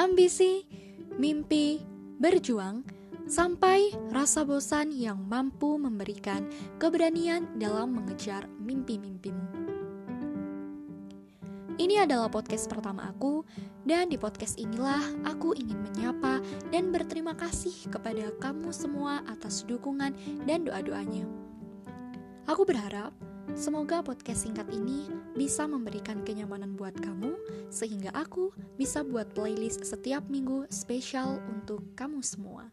ambisi, mimpi, berjuang, sampai rasa bosan yang mampu memberikan keberanian dalam mengejar mimpi-mimpimu. Ini adalah podcast pertama aku, dan di podcast inilah aku ingin menyapa dan berterima kasih kepada kamu semua atas dukungan dan doa-doanya. Aku berharap semoga podcast singkat ini bisa memberikan kenyamanan buat kamu, sehingga aku bisa buat playlist setiap minggu spesial untuk kamu semua.